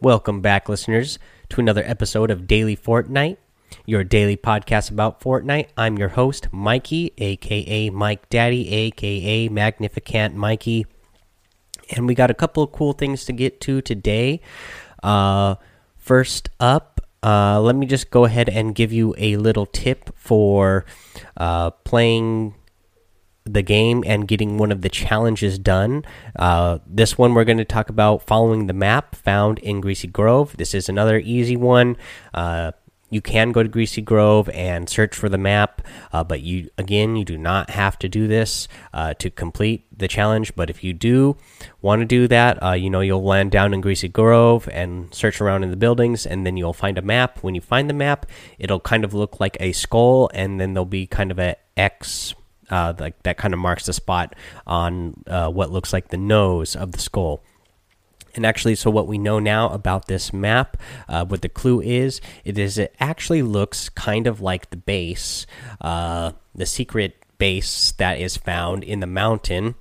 Welcome back, listeners, to another episode of Daily Fortnite, your daily podcast about Fortnite. I'm your host, Mikey, aka Mike Daddy, aka Magnificent Mikey. And we got a couple of cool things to get to today. Uh, first up, uh, let me just go ahead and give you a little tip for uh, playing the game and getting one of the challenges done. Uh, this one we're going to talk about following the map found in Greasy Grove. This is another easy one. Uh, you can go to Greasy Grove and search for the map, uh, but you again you do not have to do this uh, to complete the challenge. But if you do want to do that, uh, you know you'll land down in Greasy Grove and search around in the buildings, and then you'll find a map. When you find the map, it'll kind of look like a skull, and then there'll be kind of a X uh, like that kind of marks the spot on uh, what looks like the nose of the skull. And actually, so what we know now about this map, uh, what the clue is, it is it actually looks kind of like the base, uh, the secret base that is found in the mountain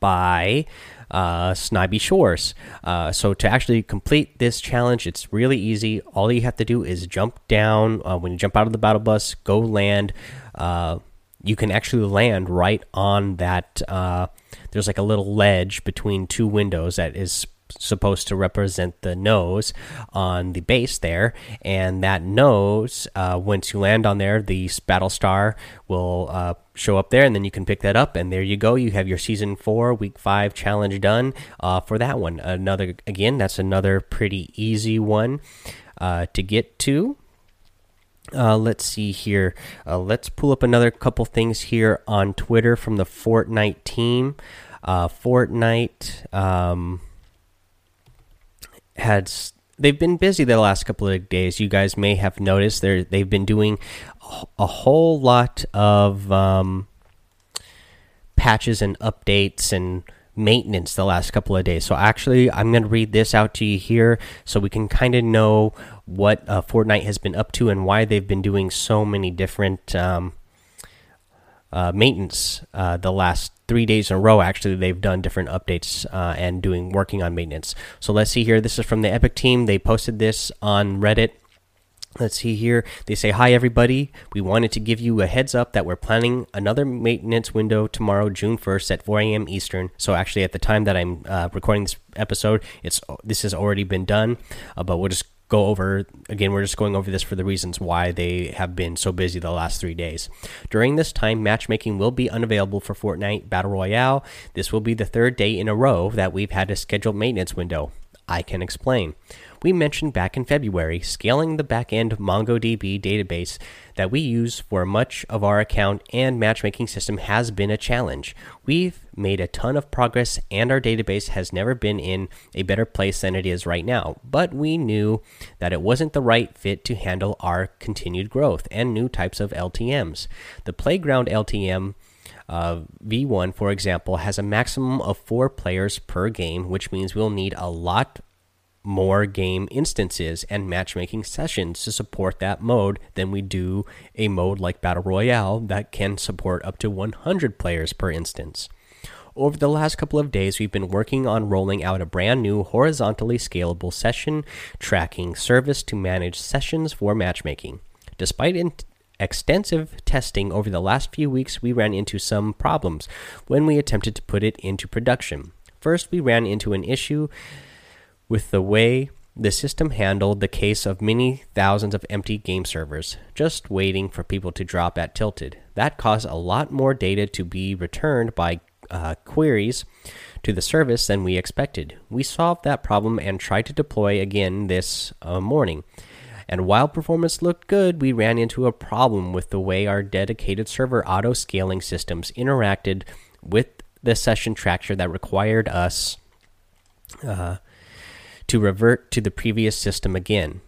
by uh, Shores. Uh, so to actually complete this challenge, it's really easy. All you have to do is jump down uh, when you jump out of the battle bus, go land. Uh, you can actually land right on that. Uh, there's like a little ledge between two windows that is supposed to represent the nose on the base there. And that nose uh, once you land on there the battle star will uh, show up there and then you can pick that up and there you go. You have your season four week five challenge done uh, for that one. Another again that's another pretty easy one uh, to get to uh, let's see here. Uh, let's pull up another couple things here on Twitter from the Fortnite team. Uh, Fortnite um, had they've been busy the last couple of days. You guys may have noticed they they've been doing a whole lot of um, patches and updates and maintenance the last couple of days. So actually, I'm going to read this out to you here so we can kind of know what uh, Fortnite has been up to and why they've been doing so many different um, uh, maintenance uh, the last three days in a row. Actually, they've done different updates uh, and doing working on maintenance. So let's see here. This is from the Epic team. They posted this on Reddit. Let's see here. They say, Hi, everybody. We wanted to give you a heads up that we're planning another maintenance window tomorrow, June 1st at 4 a.m. Eastern. So, actually, at the time that I'm uh, recording this episode, it's this has already been done. Uh, but we'll just go over again. We're just going over this for the reasons why they have been so busy the last three days. During this time, matchmaking will be unavailable for Fortnite Battle Royale. This will be the third day in a row that we've had a scheduled maintenance window. I can explain we mentioned back in February, scaling the backend MongoDB database that we use for much of our account and matchmaking system has been a challenge. We've made a ton of progress, and our database has never been in a better place than it is right now. But we knew that it wasn't the right fit to handle our continued growth and new types of LTMs. The Playground LTM. Uh, V1, for example, has a maximum of four players per game, which means we'll need a lot more game instances and matchmaking sessions to support that mode than we do a mode like Battle Royale that can support up to 100 players per instance. Over the last couple of days, we've been working on rolling out a brand new horizontally scalable session tracking service to manage sessions for matchmaking. Despite extensive testing over the last few weeks, we ran into some problems when we attempted to put it into production. First, we ran into an issue with the way the system handled the case of many thousands of empty game servers just waiting for people to drop at Tilted. That caused a lot more data to be returned by uh, queries to the service than we expected. We solved that problem and tried to deploy again this uh, morning. And while performance looked good, we ran into a problem with the way our dedicated server auto scaling systems interacted with the session tracker that required us. Uh, to revert to the previous system again.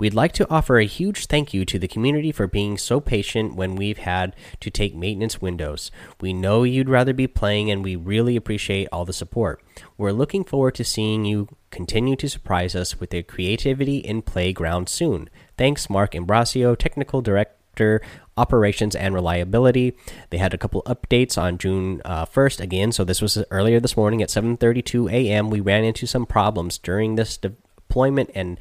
We'd like to offer a huge thank you to the community for being so patient when we've had to take maintenance windows. We know you'd rather be playing, and we really appreciate all the support. We're looking forward to seeing you continue to surprise us with your creativity in Playground soon. Thanks, Mark Imbrasio, Technical Director operations and reliability. They had a couple updates on June uh, 1st again. So this was earlier this morning at 7:32 a.m. We ran into some problems during this deployment and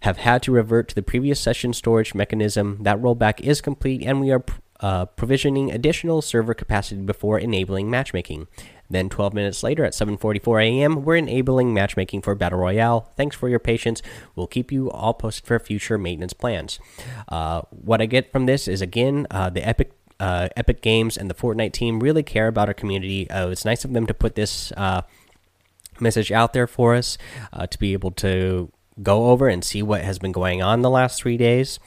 have had to revert to the previous session storage mechanism. That rollback is complete, and we are uh, provisioning additional server capacity before enabling matchmaking. Then 12 minutes later at 7:44 a.m., we're enabling matchmaking for Battle Royale. Thanks for your patience. We'll keep you all posted for future maintenance plans. Uh, what I get from this is again uh, the Epic. Uh, Epic Games and the Fortnite team really care about our community. Uh, it's nice of them to put this uh, message out there for us to be able to go over and see what has been going on the last three days.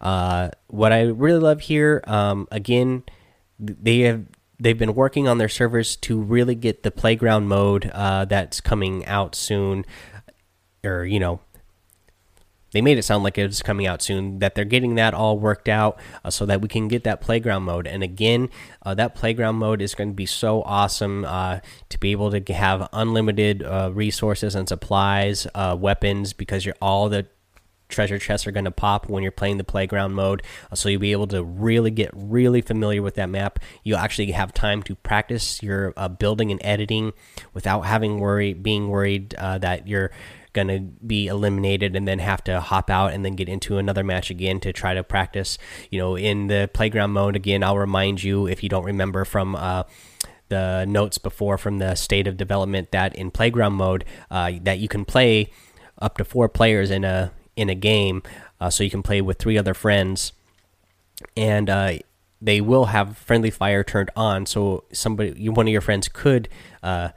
Uh, what I really love here, um, again, they have they've been working on their servers to really get the playground mode uh, that's coming out soon, or you know, they made it sound like it was coming out soon. That they're getting that all worked out uh, so that we can get that playground mode. And again, uh, that playground mode is going to be so awesome uh, to be able to have unlimited uh, resources and supplies, uh, weapons, because you're all the treasure chests are going to pop when you're playing the playground mode uh, so you'll be able to really get really familiar with that map you'll actually have time to practice your uh, building and editing without having worry being worried uh, that you're to be eliminated and then have to hop out and then get into another match again to try to practice. You know, in the playground mode, again, I'll remind you if you don't remember from. Uh, the notes before from the state of development that in playground mode uh, that you can play up to four players in a in a game, uh, so you can play with three other friends, and uh, they will have friendly fire turned on. So somebody, one of your friends, could uh,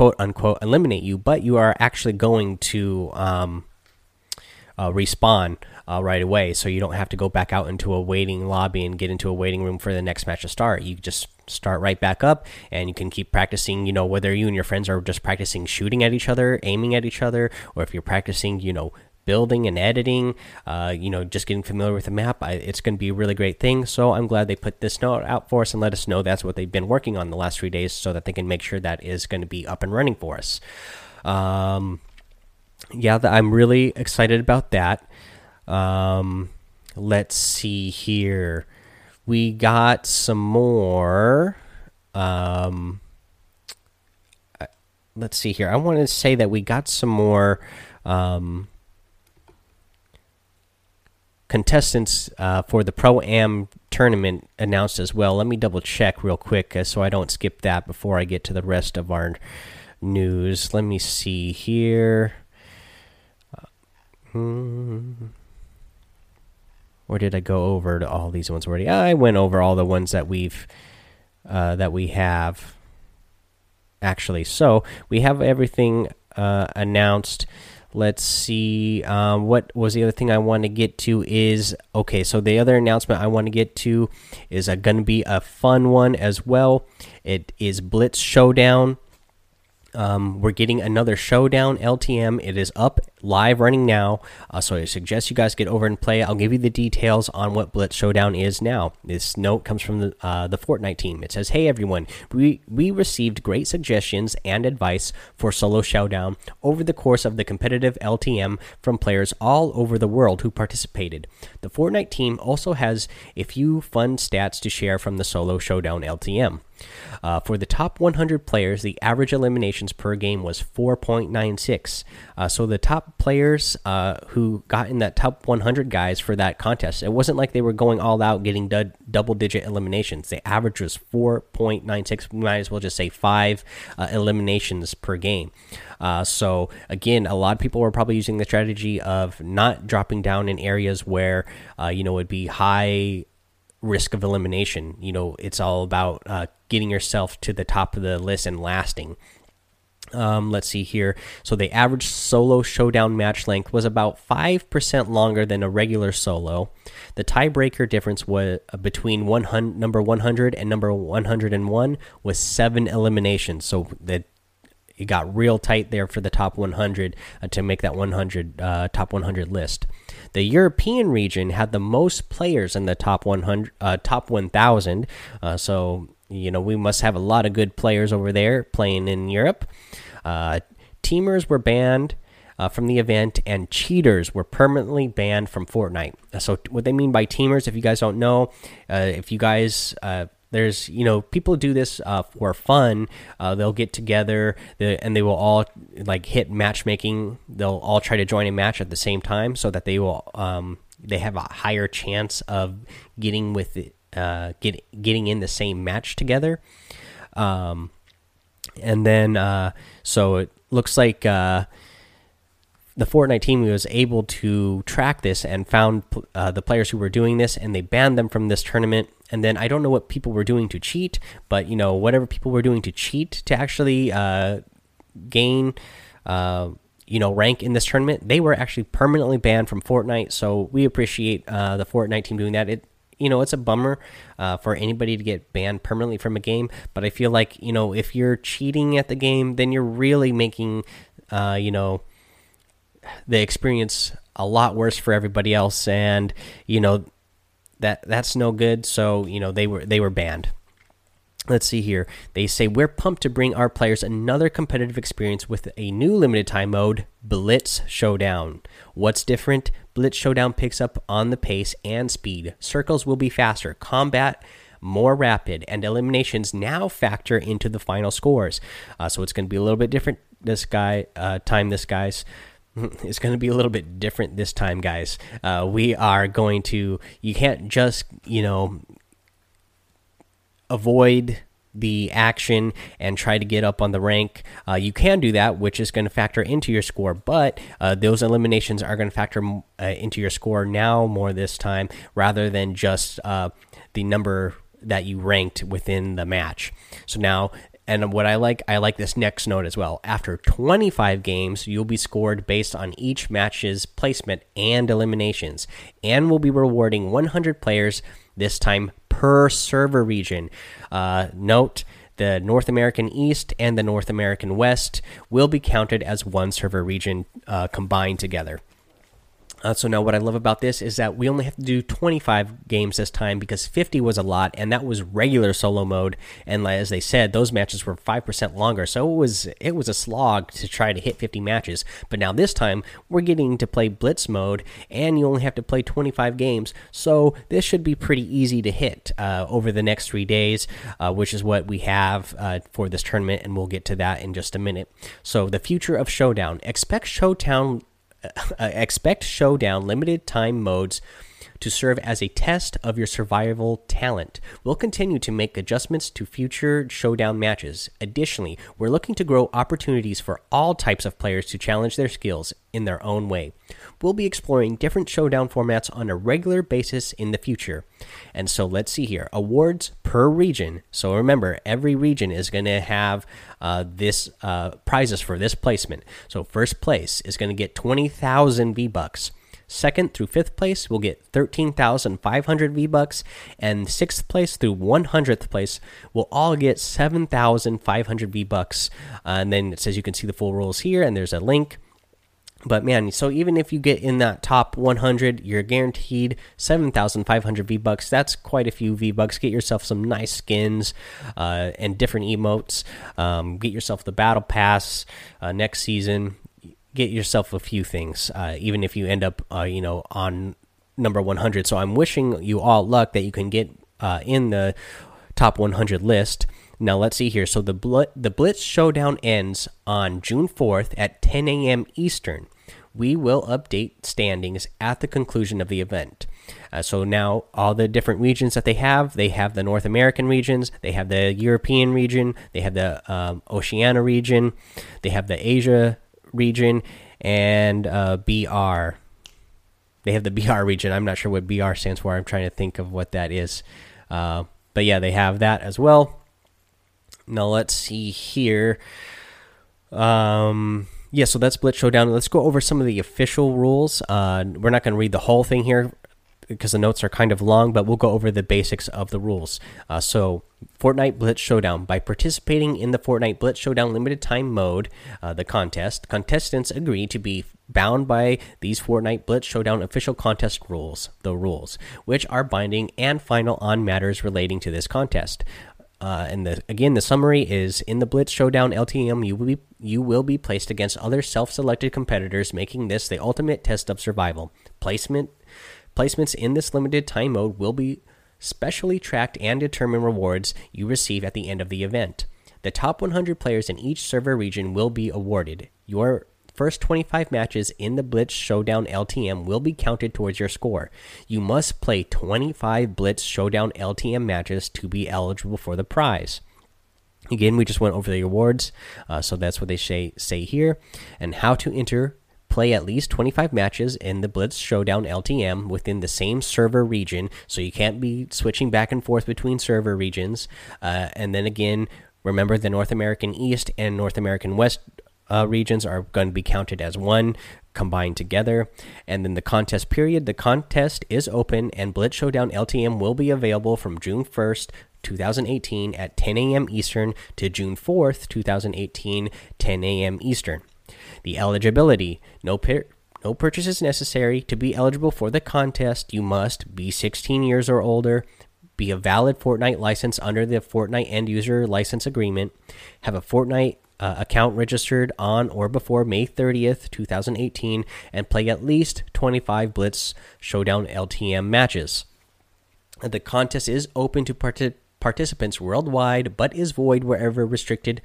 quote unquote eliminate you, but you are actually going to um, uh, respawn uh, right away, so you don't have to go back out into a waiting lobby and get into a waiting room for the next match to start. You just start right back up, and you can keep practicing. You know, whether you and your friends are just practicing shooting at each other, aiming at each other, or if you're practicing, you know, building and editing, uh, you know, just getting familiar with the map, I, it's going to be a really great thing. So I'm glad they put this note out for us and let us know that's what they've been working on the last three days so that they can make sure that is going to be up and running for us. Um, yeah, I'm really excited about that. Um, let's see here. We got some more. Um, uh, let's see here. I want to say that we got some more. Um, contestants uh, for the Pro Am tournament announced as well. Let me double check real quick uh, so I don't skip that before I get to the rest of our news. Let me see here. Uh, hmm. Or did I go over to all these ones already? I went over all the ones that we've uh, that we have actually. So we have everything uh, announced let's see um, what was the other thing i want to get to is okay so the other announcement i want to get to is going to be a fun one as well it is blitz showdown um, we're getting another showdown LTM. It is up live running now, uh, so I suggest you guys get over and play. I'll give you the details on what Blitz Showdown is now. This note comes from the uh, the Fortnite team. It says, "Hey everyone, we we received great suggestions and advice for solo showdown over the course of the competitive LTM from players all over the world who participated. The Fortnite team also has a few fun stats to share from the solo showdown LTM." Uh, for the top 100 players, the average eliminations per game was 4.96. Uh, so the top players uh, who got in that top 100 guys for that contest, it wasn't like they were going all out getting double digit eliminations. The average was 4.96. We might as well just say five uh, eliminations per game. Uh, so again, a lot of people were probably using the strategy of not dropping down in areas where uh, you know would be high risk of elimination. You know, it's all about uh, getting yourself to the top of the list and lasting. Um, let's see here. So the average solo showdown match length was about five percent longer than a regular solo. The tiebreaker difference was uh, between 100, number 100 and number 101 was seven eliminations. So that it got real tight there for the top 100 uh, to make that 100 uh, top 100 list. The European region had the most players in the top 100, uh, top 1,000. Uh, so you know we must have a lot of good players over there playing in Europe. Uh, teamers were banned. Uh, from the event, and cheaters were permanently banned from Fortnite. So, what they mean by teamers, if you guys don't know, uh, if you guys there's you know people do this uh, for fun. Uh, they'll get together and they will all like hit matchmaking. They'll all try to join a match at the same time so that they will um, they have a higher chance of getting with it, uh, get getting in the same match together. Um, and then uh, so it looks like uh, the Fortnite team was able to track this and found uh, the players who were doing this, and they banned them from this tournament. And then I don't know what people were doing to cheat, but you know whatever people were doing to cheat to actually uh, gain, uh, you know, rank in this tournament, they were actually permanently banned from Fortnite. So we appreciate uh, the Fortnite team doing that. It you know it's a bummer uh, for anybody to get banned permanently from a game but i feel like you know if you're cheating at the game then you're really making uh, you know the experience a lot worse for everybody else and you know that that's no good. So you know they were they were banned. Let's see here. They say we're pumped to bring our players another competitive experience with a new limited time mode blitz showdown. What's different blitz showdown picks up on the pace and speed. Circles will be faster. Combat more rapid and eliminations now factor into the final scores. Uh, so it's going to be a little bit different this guy uh, time this guy's. It's going to be a little bit different this time, guys. Uh, we are going to, you can't just, you know, avoid the action and try to get up on the rank. Uh, you can do that, which is going to factor into your score, but uh, those eliminations are going to factor uh, into your score now more this time rather than just uh, the number that you ranked within the match. So now and what I like, I like this next note as well. After 25 games, you'll be scored based on each match's placement and eliminations, and will be rewarding 100 players this time per server region. Uh, note the North American East and the North American West will be counted as one server region uh, combined together. Uh, so now what I love about this is that we only have to do 25 games this time because 50 was a lot and that was regular solo mode. And as they said those matches were 5% longer. So it was it was a slog to try to hit 50 matches. But now this time we're getting to play blitz mode and you only have to play 25 games. So this should be pretty easy to hit uh, over the next 3 days uh, which is what we have uh, for this tournament and we'll get to that in just a minute. So the future of showdown. Expect showdown Uh, expect showdown limited time modes to serve as a test of your survival talent. We'll continue to make adjustments to future showdown matches. Additionally, we're looking to grow opportunities for all types of players to challenge their skills in their own way. We'll be exploring different showdown formats on a regular basis in the future. And so let's see here awards per region. So remember, every region is going to have uh, this uh, prizes for this placement. So first place is going to get 20,000 V Bucks. Second through fifth place will get 13,500 V Bucks, and sixth place through 100th place will all get 7,500 V Bucks. Uh, and then it says you can see the full rules here, and there's a link. But man, so even if you get in that top 100, you're guaranteed 7,500 V bucks. That's quite a few V bucks. Get yourself some nice skins uh, and different emotes. Um, get yourself the battle pass uh, next season get yourself a few things, uh, even if you end up, uh, you know, on number 100. So I'm wishing you all luck that you can get uh, in the top 100 list. Now let's see here. So the Bl the Blitz Showdown ends on June 4th at 10 a.m. Eastern. We will update standings at the conclusion of the event. Uh, so now all the different regions that they have, they have the North American regions, they have the European region, they have the um, Oceania region, they have the Asia region and uh, BR. They have the BR region. I'm not sure what BR stands for. I'm trying to think of what that is. Uh, but yeah, they have that as well. Now let's see here. Um, yeah, so that's Blitz Showdown. Let's go over some of the official rules. Uh, we're not going to read the whole thing here because the notes are kind of long, but we'll go over the basics of the rules. Uh, so, Fortnite Blitz Showdown. By participating in the Fortnite Blitz Showdown limited time mode, uh, the contest, contestants agree to be bound by these Fortnite Blitz Showdown official contest rules, the rules, which are binding and final on matters relating to this contest. Uh, and the, again, the summary is in the Blitz Showdown LTM, you will be you will be placed against other self-selected competitors, making this the ultimate test of survival. Placement Placements in this limited time mode will be specially tracked and determined rewards you receive at the end of the event. The top 100 players in each server region will be awarded. Your first 25 matches in the Blitz Showdown LTM will be counted towards your score. You must play 25 Blitz Showdown LTM matches to be eligible for the prize. Again, we just went over the awards, uh, so that's what they say say here, and how to enter. Play at least 25 matches in the Blitz Showdown LTM within the same server region, so you can't be switching back and forth between server regions. Uh, and then again, remember the North American East and North American West uh, regions are going to be counted as one combined together. And then the contest period the contest is open, and Blitz Showdown LTM will be available from June 1st 2018 at 10 a.m. Eastern to June 4th, 2018, 10 a.m. Eastern. The eligibility no no purchase is necessary to be eligible for the contest. You must be 16 years or older, be a valid Fortnite license under the Fortnite end user license agreement, have a Fortnite uh, account registered on or before May 30th, 2018, and play at least 25 Blitz Showdown LTM matches. The contest is open to participants worldwide, but is void wherever restricted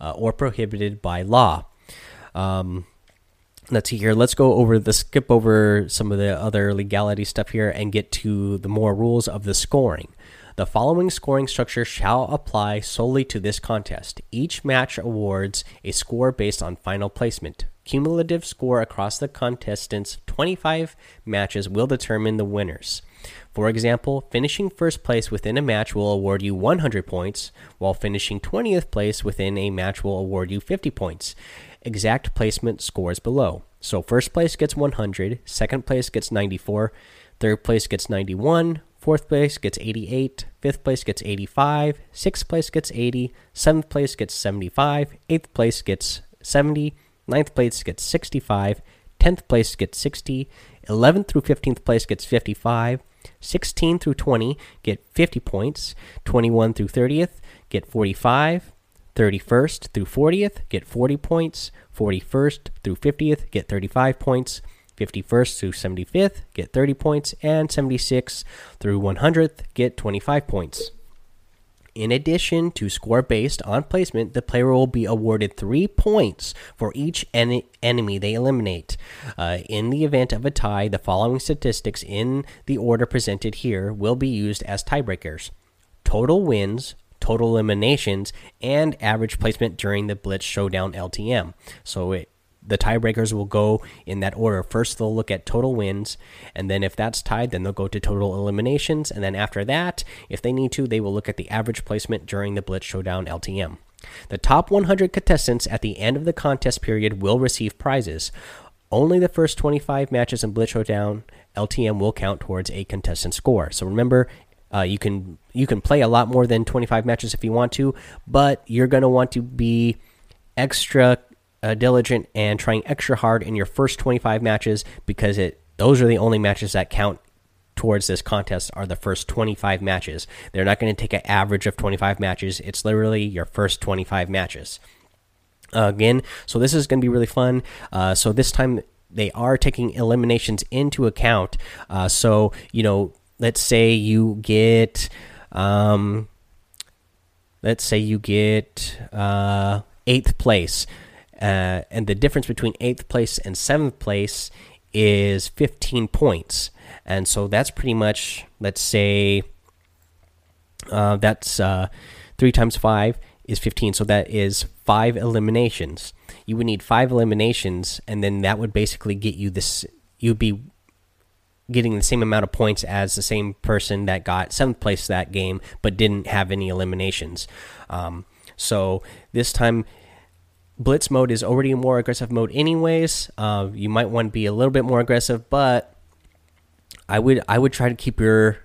uh, or prohibited by law. Um, let's see here. Let's go over the skip over some of the other legality stuff here and get to the more rules of the scoring. The following scoring structure shall apply solely to this contest. Each match awards a score based on final placement. Cumulative score across the contestants' 25 matches will determine the winners. For example, finishing first place within a match will award you 100 points, while finishing 20th place within a match will award you 50 points. Exact placement scores below. So, first place gets 100, second place gets 94, third place gets 91, fourth place gets 88, fifth place gets 85, sixth place gets 80, seventh place gets 75, eighth place gets 70, ninth place gets 65, 10th place gets 60, 11th through 15th place gets 55. 16 through 20 get 50 points, 21 through 30th get 45, 31st through 40th get 40 points, 41st through 50th get 35 points, 51st through 75th get 30 points, and 76th through 100th get 25 points. In addition to score based on placement, the player will be awarded three points for each en enemy they eliminate. Uh, in the event of a tie, the following statistics in the order presented here will be used as tiebreakers total wins, total eliminations, and average placement during the Blitz Showdown LTM. So it the tiebreakers will go in that order. First, they'll look at total wins, and then if that's tied, then they'll go to total eliminations, and then after that, if they need to, they will look at the average placement during the Blitz Showdown LTM. The top 100 contestants at the end of the contest period will receive prizes. Only the first 25 matches in Blitz Showdown LTM will count towards a contestant score. So remember, uh, you can you can play a lot more than 25 matches if you want to, but you're going to want to be extra uh, diligent and trying extra hard in your first 25 matches because it those are the only matches that count towards this contest are the first 25 matches. They're not going to take an average of 25 matches. It's literally your first 25 matches. Uh, again, so this is going to be really fun. Uh, so this time they are taking eliminations into account. Uh, so you know, let's say you get, um, let's say you get uh, eighth place. Uh, and the difference between eighth place and seventh place is 15 points. And so that's pretty much, let's say, uh, that's uh, 3 times 5 is 15. So that is five eliminations. You would need five eliminations, and then that would basically get you this. You'd be getting the same amount of points as the same person that got seventh place that game, but didn't have any eliminations. Um, so this time blitz mode is already a more aggressive mode anyways uh, you might want to be a little bit more aggressive but i would i would try to keep your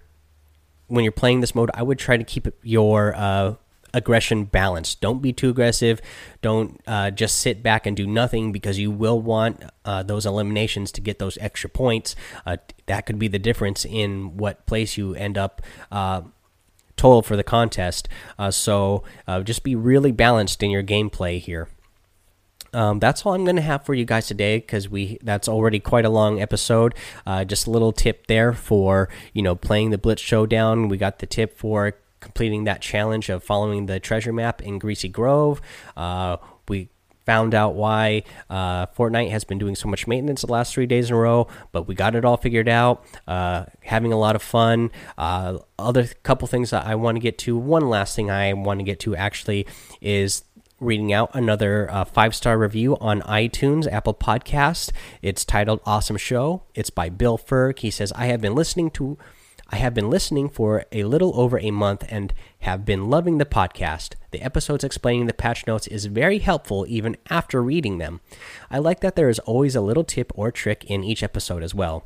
when you're playing this mode i would try to keep your uh, aggression balanced don't be too aggressive. Don't uh, just sit back and do nothing because you will want uh, those eliminations to get those extra points. Uh, that could be the difference in what place you end up uh, total for the contest. So just be really balanced in your gameplay here. Um, that's all I'm going to have for you guys today because we that's already quite a long episode. Uh, just a little tip there for you know playing the Blitz Showdown. We got the tip for completing that challenge of following the treasure map in Greasy Grove. Uh, we found out why uh, Fortnite has been doing so much maintenance the last three days in a row, but we got it all figured out. Uh, having a lot of fun. Uh, other couple things that I want to get to. One last thing I want to get to actually is reading out another uh, five star review on iTunes, Apple Podcast. It's titled "Awesome Show." It's by Bill Ferg. He says, "I have been listening to." I have been listening for a little over a month and have been loving the podcast. The episodes explaining the patch notes is very helpful even after reading them. I like that there is always a little tip or trick in each episode as well.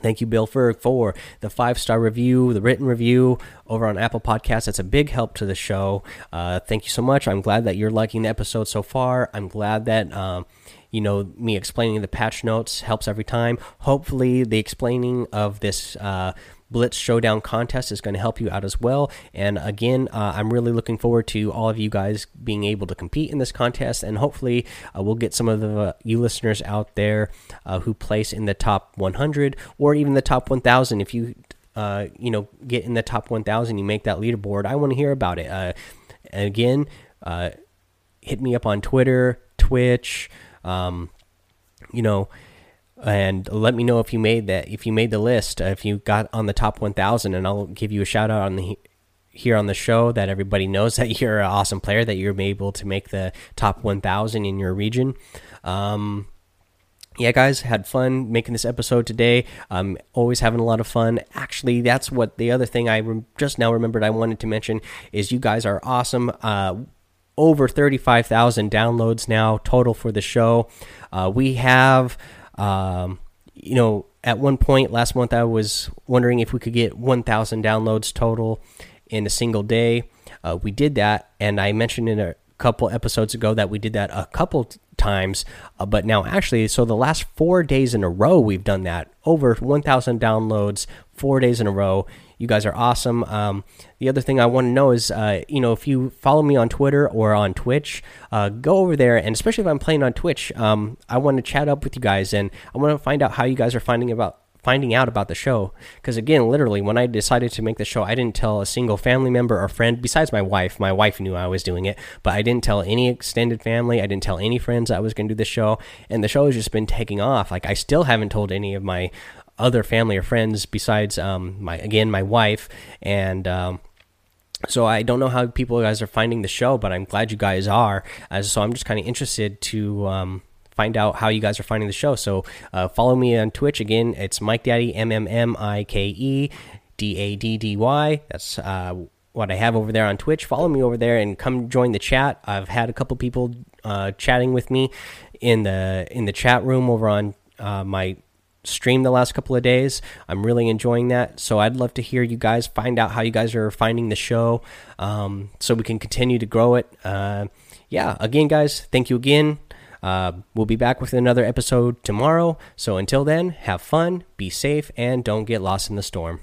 Thank you, Bill Ferg, for the five star review, the written review over on Apple Podcasts. That's a big help to the show. Uh, thank you so much. I'm glad that you're liking the episode so far. I'm glad that. Um, you know, me explaining the patch notes helps every time. Hopefully, the explaining of this uh, Blitz Showdown contest is going to help you out as well. And again, uh, I'm really looking forward to all of you guys being able to compete in this contest, and hopefully, uh, we'll get some of the uh, you listeners out there uh, who place in the top 100 or even the top 1,000. If you uh, you know get in the top 1,000, you make that leaderboard. I want to hear about it. Uh, again, hit me up on Twitter, Twitch. Um, you know and let me know if you made that if you made the list if you got on the top 1000 and i'll give you a shout out on the here on the show that everybody knows that you're an awesome player that you're able to make the top 1000 in your region. Um, yeah guys had fun making this episode today. I'm always having a lot of fun. Actually that's what the other thing i just now remembered i wanted to mention is you guys are awesome. Uh, over 35,000 downloads now total for the show. Uh, we have um, you know, at one point last month, I was wondering if we could get 1,000 downloads total in a single day. Uh, we did that, and I mentioned in a couple episodes ago that we did that a couple times. Uh, but now, actually, so the last four days in a row, we've done that over 1,000 downloads, four days in a row. You guys are awesome. Um, the other thing I want to know is, uh, you know, if you follow me on Twitter or on Twitch, uh, go over there, and especially if I'm playing on Twitch, um, I want to chat up with you guys, and I want to find out how you guys are finding about finding out about the show. Because again literally when i decided to make the show i didn't tell a single family member or friend besides my wife. My wife knew i was doing it but i didn't tell any extended family. I didn't tell any friends i was going to do the show. And the show has just been taking off. Like i still haven't told any of my other family or friends besides um, my again my wife. And um, so I don't know how people guys are finding the show, but I'm glad you guys are. Uh, so I'm just kind of interested to um, find out how you guys are finding the show. So uh, follow me on Twitch again. It's Mike Daddy M M M I K E D A D D Y. That's uh, what I have over there on Twitch. Follow me over there and come join the chat. I've had a couple people uh, chatting with me in the in the chat room over on uh, my stream the last couple of days. I'm really enjoying that. So I'd love to hear you guys find out how you guys are finding the show um, so we can continue to grow it. Uh, yeah, again, guys, thank you again. Uh, we'll be back with another episode tomorrow. So until then, have fun, be safe, and don't get lost in the storm.